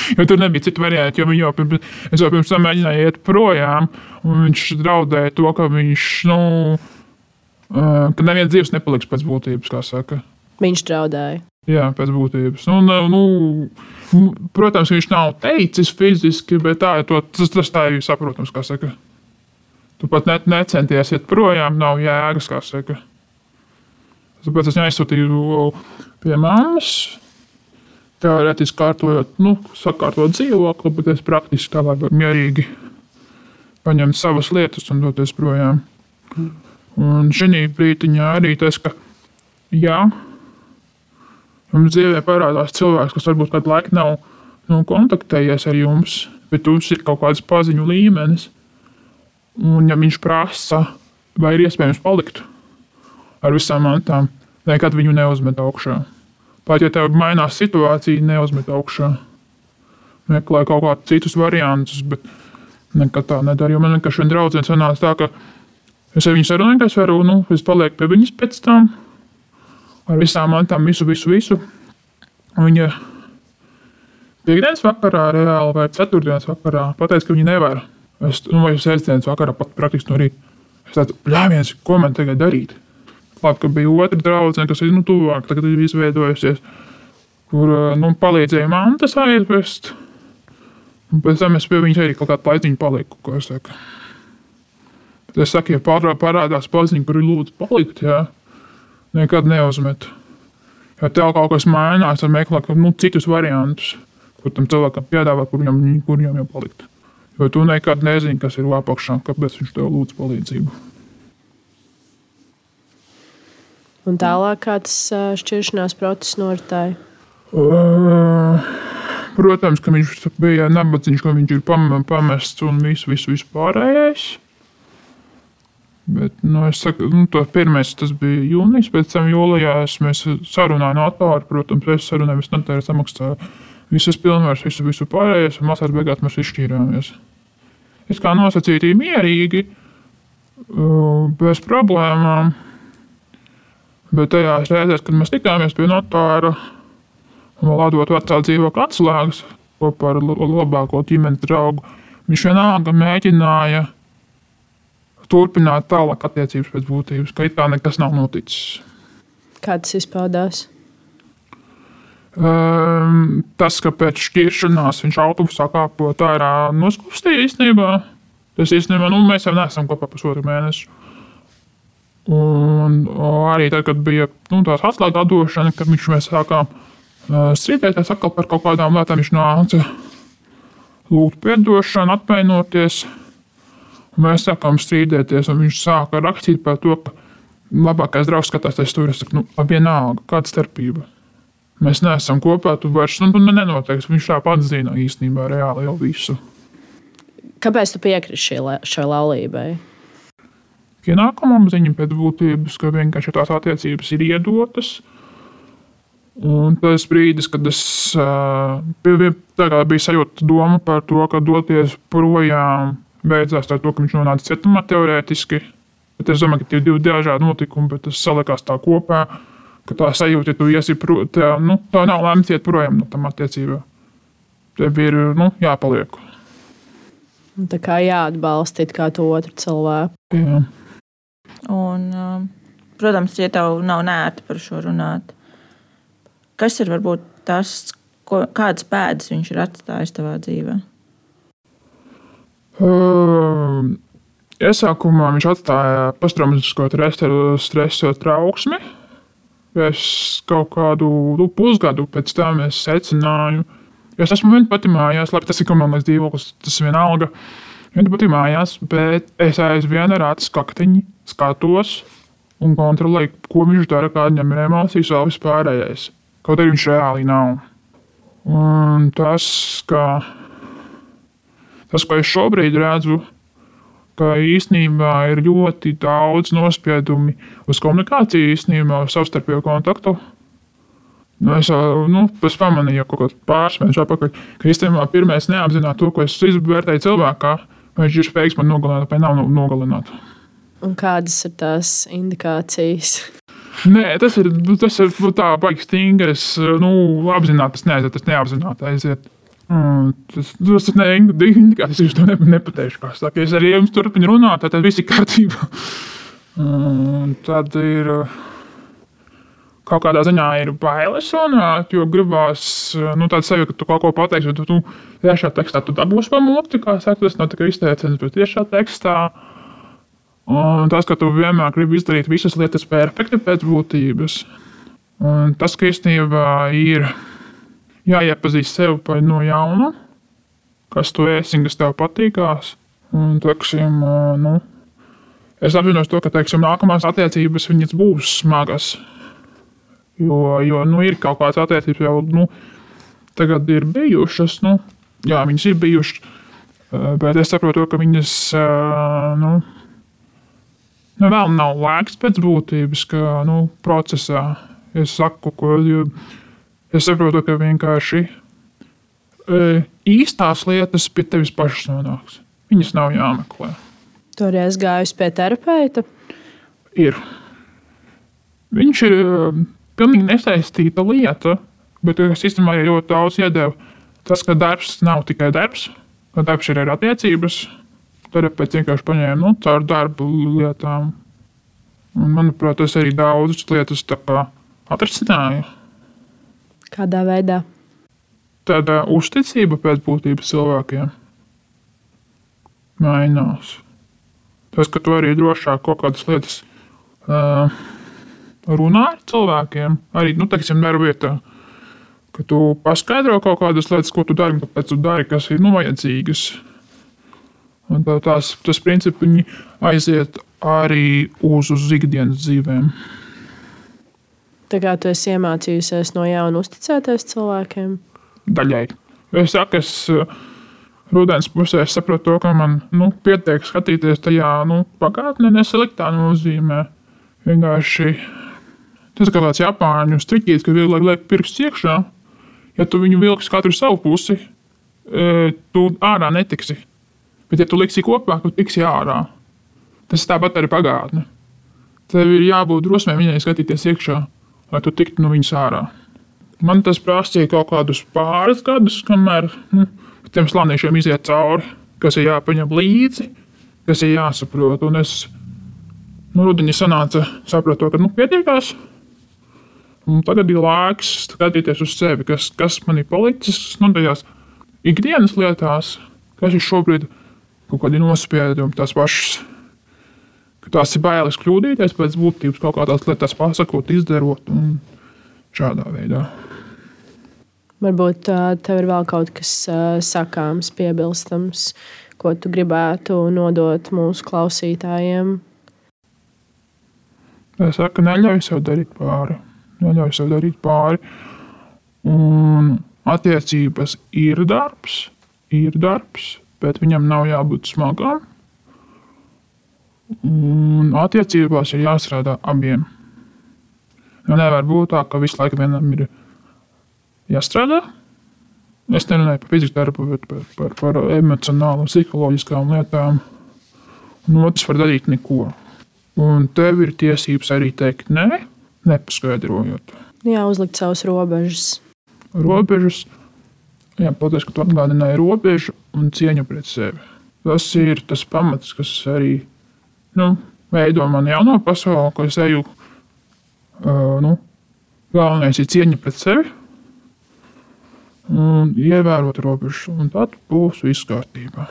jo tur nebija citu variantu, jo jau pirms, es jau pirms tam mēģināju iet projām, un viņš draudēja to, ka viņš, nu, ka neviens dzīves nepaliks pēc būtības, kā saka. Viņš draudēja. Jā, pēc būtības. Un, nu, protams, viņš nav teicis fiziski, bet tā, to, tas, tas tā ir saprotams, kā saka. Tu pat ne, necenties iet projām, nav jēgas, kā saka. Tāpēc es aizsūtīju pie mammas. Teorētiski kārtojot, nu, sakārtot dzīvokli, bet es praktiski tā lai varu mierīgi paņemt savas lietas un doties projām. Un šī brīdiņā arī tas, ka jā, jums dzīvē parādās cilvēks, kas varbūt kādu laiku nav nu, kontaktējies ar jums, bet jums ir kaut kāds paziņu līmenis. Un, ja viņš prasa, vai ir iespējams palikt ar visām mantām, nekad viņu neuzmet augšā. Pat ja tev mainās situācija, neuzmet augšā. Meklē kaut kādus citus variantus, bet nekad tā nedara. Jo man vienkārši viena draudzene sanāca tā, ka es ar viņu es varu, nu, es palieku pie viņas pēc tam ar visām mantām, visu, visu, visu. Viņa piekdienas vakarā, reāli vai ceturtdienas vakarā pateica, ka viņa nevar. Es domāju, ka sestdienas vakarā pat praktiski no rīta. Es tādu pļāviens, ko man tagad darīt? Labi, ka bija otra draudzene, kas ir nu, tuvāk, tagad ir izveidojusies, kur nu, palīdzēja mantas aizvest. Un pēc tam es pie viņas arī kaut kādu laiciņu paliku. Es saku, es saku, ja pārā, parādās paziņa, kur ir lūdzu palikt, jā, nekad neuzmet. Ja tev kaut kas mainās, tad meklē nu, citus variantus, kur tam cilvēkam piedāvā, kur viņam, kur viņam jau palikt. Jo tu nekad nezini, kas ir apakšā, kāpēc viņš tev lūdz palīdzību. Un tālāk, kā tas šķiršanās process noritēja? Uh, protams, ka viņš bija nabadzīgs, ka viņš ir pamests un viss, viss, viss pārējais. Bet, nu, es saku, nu, to pirmais bija jūnijas, pēc tam jūlijā mēs sarunājām notāru, protams, es sarunāju, es notāru samaksāju visas pilnvaras, visu, visu pārējais, un masās beigās mēs izšķīrāmies. Es kā nosacītīju mierīgi, bez problēmām, Bet tajās reizēs, kad mēs tikāmies pie notāra vēl atdot vecā dzīvokļa atslēgas kopā ar labāko ģimenes draugu, viņš vienalga mēģināja turpināt tālāk attiecības pēc būtības, ka it kā nekas nav noticis. Kā tas izpaudās? Um, tas, ka pēc šķiršanās viņš autobusā kāpot ārā noskustīja īstenībā. Tas īstenībā, nu, mēs jau neesam kopā pusotru mēnešu. Un arī tad, kad bija nu, tās atslēgas atdošana, kad viņš mēs sākām uh, strīdēties atkal par kaut kādām lietām, viņš nāca lūgt atdošanu, atvainoties. Mēs sākām strīdēties, un viņš sāka rakstīt par to, ka labākais draugs skatās tas tur. Es saku, nu, vienalga, kāda starpība. Mēs neesam kopā, tu vairs nu, nu nenoteikti. Viņš tāpat zina īstenībā reāli jau visu. Kāpēc tu piekrīti šai laulībai? ienākumam ziņa pēc būtības, ka vienkārši tās attiecības ir iedotas. Un tas brīdis, kad es uh, biju sajūta doma par to, ka doties projām beidzās ar to, ka viņš nonāca cietumā teorētiski. Bet es domāju, ka tie ir divi dažādi notikumi, bet tas salikās tā kopā, ka tā sajūta, ja tu iesi projām, nu, tā nav lemts iet projām no tam attiecībām. Tev ir nu, jāpaliek. Un tā kā jāatbalsta kā to otru cilvēku. Jā. Un, um, protams, ja tev nav nērti par šo runāt, kas ir varbūt tas, ko, kādas pēdas viņš ir atstājis tavā dzīvē? Um, iesākumā viņš atstāja posttraumatisko stresu trauksmi. Es kaut kādu nu, pusgadu pēc tam secināju, jo es esmu viens pati mājās, labi, tas ir komandas dzīvoklis, tas vienalga. Viena pati mājās, bet es aizvien ar acu skaktiņu skatos un kontrolēju, ko viņš dara, kāda viņam ir emocijas, vēl vispārējais. Kaut arī viņš reāli nav. Un tas, ka, tas, ko es šobrīd redzu, ka īstenībā ir ļoti daudz nospiedumi uz komunikāciju, īstenībā uz savstarpēju kontaktu. Nu, es nu, pamanīju, ka kaut pāris mēnešos atpakaļ, ka īstenībā pirmais neapzināti to, ko es izvērtēju cilvēkā, vai viņš ir spējīgs man nogalināt vai nav nogalināt. Un kādas ir tās indikācijas? Nē, tas ir, tas ir nu, tā baigi stingri. Es nu, apzināti tas neaiziet, tas neapzināti aiziet. Tas, tas ir indikācijas, es to ne, nepateikšu. Kā saka, es arī jums turpinu runāt, tad viss ir kārtībā. Tad ir kaut kādā ziņā ir bailes runāt, jo gribās nu, tādu sajūtu, ka tu kaut ko pateiksi, bet tu, tu tiešā tekstā tu dabūsi pamokti, kā saka, tas nav tikai izteiciens, bet tiešā tekstā. Un tas, ka tu vienmēr gribi izdarīt visas lietas perfekti pēc būtības, un tas, ka īstenībā ir jāiepazīst sevi no jauna, kas tu esi, kas tev patīkās. Un, teiksim, nu, es apzinos to, ka teiksim, nākamās attiecības būs smagas. Jo, jo nu, ir kaut kādas attiecības jau nu, tagad ir bijušas. Nu, jā, viņas ir bijušas, bet es saprotu, ka viņas nu, nu, vēl nav lēks pēc būtības, ka nu, procesā es saku, ko es saprotu, ka vienkārši īstās lietas pie tevis pašas nonāks. Viņas nav jāmeklē. Toreiz gājusi pie terapeita. Ir. Viņš ir pilnīgi nesaistīta lieta, bet es īstenībā ļoti daudz iedevu. Tas, ka darbs nav tikai darbs, ka darbs ir arī attiecības. Terapeits vienkārši paņēma nu, caur darbu lietām. Un, manuprāt, tas arī daudzas lietas atrisināja. Kādā veidā? Tāda uzticība pēc būtības cilvēkiem mainās. Tas, ka tu arī drošāk kaut kādas lietas uh, runā ar cilvēkiem, arī, nu, teiksim, darbvietā, ka tu paskaidro kaut kādas lietas, ko tu dari, kāpēc tu dari, kas ir, nu, vajadzīgas. Un tā, tās, tas principi aiziet arī uz, uz ikdienas dzīvēm. Tā kā tu esi iemācījusies no jauna uzticēties cilvēkiem? Daļai. Es saku, es rudens pusē saprotu, to, ka man nu, pietiek skatīties tajā nu, pagātnē, nesaliktā nozīmē. Vienkārši Tas kā tāds japāņu striķis, ka vieglāk liek pirksts iekšā. Ja tu viņu vilksi katru savu pusi, e, tu ārā netiksi. Bet, ja tu liksi kopā, tu tiksi ārā. Tas tāpat arī pagātne. Tev ir jābūt drosmei viņai skatīties iekšā, lai tu tiktu no viņas ārā. Man tas prasīja kaut kādus pāris gadus, kamēr nu, tiem slāniešiem iziet cauri, kas ir jāpaņem līdzi, kas ir jāsaprot. Un es nu, rudenī sanāca, sapratu, ka nu, pietiekās. Un tagad ir laiks skatīties uz sevi, kas, kas man ir palicis nu, tajās ikdienas lietās, kas ir šobrīd kaut kādi nospiedumi, tās pašas. Tās ir bailes kļūdīties pēc būtības, kaut kādās lietās pasakot, izdarot un šādā veidā. Varbūt tev ir vēl kaut kas sakāms, piebilstams, ko tu gribētu nodot mūsu klausītājiem. Es saku, neļauj sev darīt pāri neļauj sev darīt pāri. Un attiecības ir darbs, ir darbs, bet viņam nav jābūt smagam. Un attiecībās ir jāstrādā abiem. Jo nevar būt tā, ka visu laiku vienam ir jāstrādā. Es nerunāju par fizikas darbu, bet par, par, par emocionālām, psiholoģiskām lietām. Un otrs var darīt neko. Un tev ir tiesības arī teikt nē, nepaskaidrojot. Jā, uzlikt savus robežas. Robežas. Jā, paldies, ka tu atgādināji robežu un cieņu pret sevi. Tas ir tas pamats, kas arī nu, veido man jauno pasauli, ko es eju. Uh, nu, galvenais ir cieņa pret sevi un ievērot robežas, un tad būs viss kārtībā.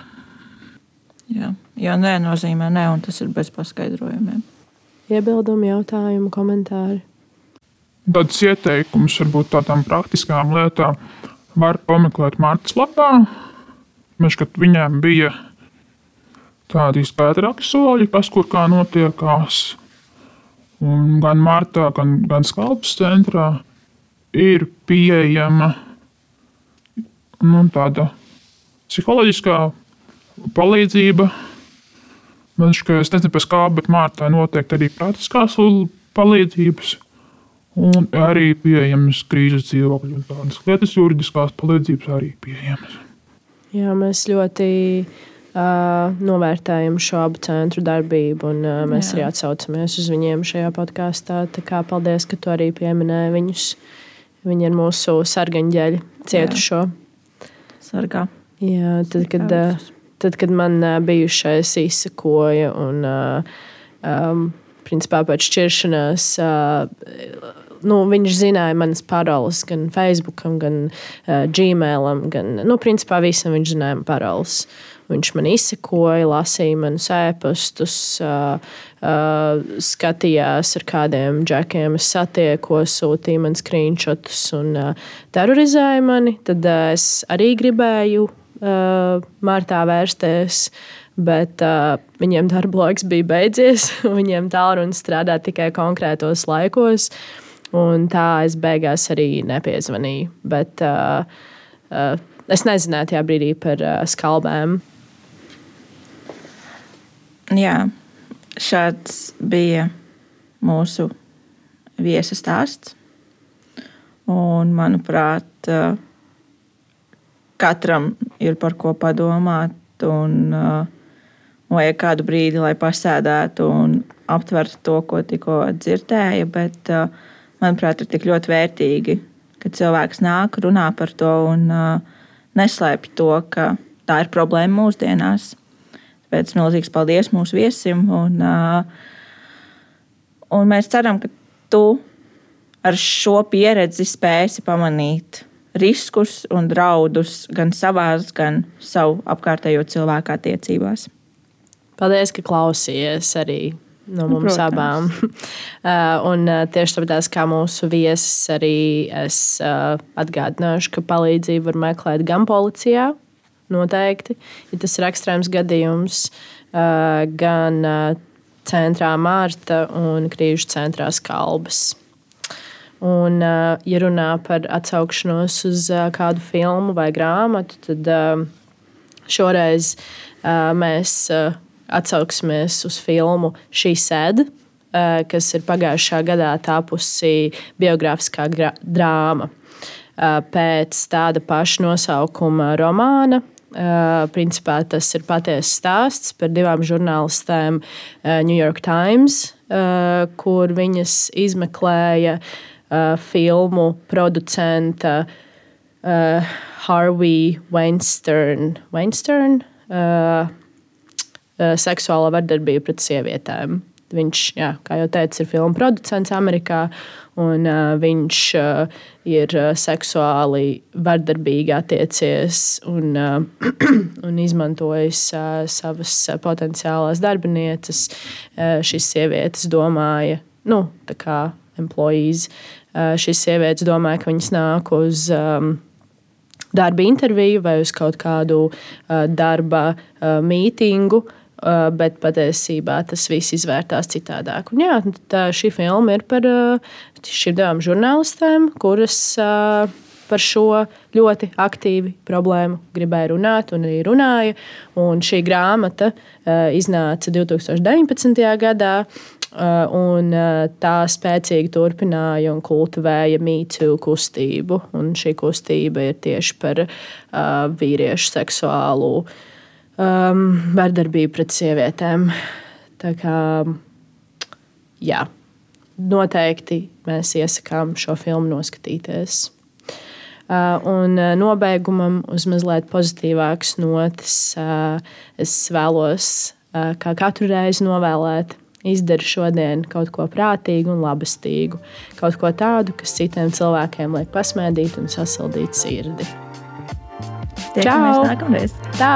Jā, jo nē, nozīmē nē, un tas ir bez paskaidrojumiem iebildumi, jautājumi, komentāri? Tāds ieteikums varbūt tādām praktiskām lietām var pameklēt Martas lapā. Mēs, kad viņiem bija tādi skaidrāki soļi, kas kur kā notiekās, un gan Martā, gan, gan Skalpas centrā ir pieejama nu, tāda psiholoģiskā palīdzība Man liekas, ka es nezinu, pēc kā, bet Mārtai noteikti arī praktiskās palīdzības. Un arī pieejamas krīzes dzīvokļi un tādas lietas, juridiskās palīdzības arī pieejamas. Jā, mēs ļoti uh, novērtējam šo abu centru darbību, un uh, mēs Jā. arī atsaucamies uz viņiem šajā podkāstā. Paldies, ka tu arī pieminēji viņus. Viņi ir mūsu sargaņģeļi cietušo. Sargā. Jā, tad, kad. Uh, tad, kad man bijušais izsakoja un um, principā pēc šķiršanās. Uh, nu, viņš zināja manas paroles gan Facebook, gan uh, Gmail, gan nu, principā visam viņš zināja paroles. Viņš man izsakoja, lasīja manus ēpastus, uh, uh, skatījās, ar kādiem džekiem es satiekos, sūtīja man screenshotus un uh, terorizēja mani. Tad uh, es arī gribēju uh, martā vērsties, bet uh, viņiem darba laiks bija beidzies. Viņiem tālrunis strādā tikai konkrētos laikos. Un tā es beigās arī nepiezvanīju. Bet uh, uh, es nezināju tajā brīdī par uh, skalbēm. Jā, šāds bija mūsu viesa stāsts. Un, manuprāt, katram ir par ko padomāt. Un, vajag kādu brīdi, lai pasēdētu un aptvertu to, ko tikko dzirdēja. Bet, manuprāt, ir tik ļoti vērtīgi, ka cilvēks nāk, runā par to un neslēpj to, ka tā ir problēma mūsdienās. Tāpēc milzīgs paldies mūsu viesim. Un, un mēs ceram, ka tu ar šo pieredzi spēsi pamanīt riskus un draudus gan savās, gan savu apkārtējo cilvēku attiecībās. Paldies, ka klausījies arī no nu, mums Protams. abām. Un tieši tāpēc, kā mūsu viesis, arī es atgādināšu, ka palīdzību var meklēt gan policijā, noteikti, ja tas ir ekstrēms gadījums, gan centrā Mārta un Krīžu centrā Skalbas. Un, ja runā par atsaukšanos uz kādu filmu vai grāmatu, tad šoreiz mēs atsauksimies uz filmu Šī sēde, kas ir pagājušā gadā tapusi biogrāfiskā drāma pēc tāda paša nosaukuma romāna. Principā tas ir patiesa stāsts par divām žurnālistēm New York Times, kur viņas izmeklēja filmu producenta Harvey Weinstein, Weinstein seksuālā vardarbība pret sievietēm. Viņš, jā, kā jau teicu, ir filmu producents Amerikā, un uh, viņš uh, ir uh, seksuāli vardarbīgi attiecies un, uh, un izmantojis uh, savas potenciālās darbinieces. Uh, šīs sievietes domāja, nu, tā kā employees, Eh, šīs sievietes domāja, ka viņas nāk uz um, darba interviju vai uz kaut kādu uh, darba uh, mītingu. Uh, bet patiesībā tas viss izvērtās citādāk. Un, jā, tā, šī filma ir par uh, šīm žurnālistēm, kuras uh, par šo ļoti aktīvi problēmu gribēja runāt un arī runāja. Un šī grāmata uh, iznāca 2019. gadā. Uh, un uh, tā spēcīgi turpināja un kultivēja mītū kustību. Un šī kustība ir tieši par uh, vīriešu seksuālu um, vardarbību pret sievietēm. Tā kā, jā, noteikti mēs iesakām šo filmu noskatīties. Uh, un uh, nobeigumam, uz mazliet pozitīvākas notis, uh, es vēlos, kā katru reizi, novēlēt Izdari šodien kaut ko prātīgu un labestīgu, kaut ko tādu, kas citiem cilvēkiem liek pasmēdīt un sasildīt sirdi. Tiekamies Čau. nākamreiz. Tā.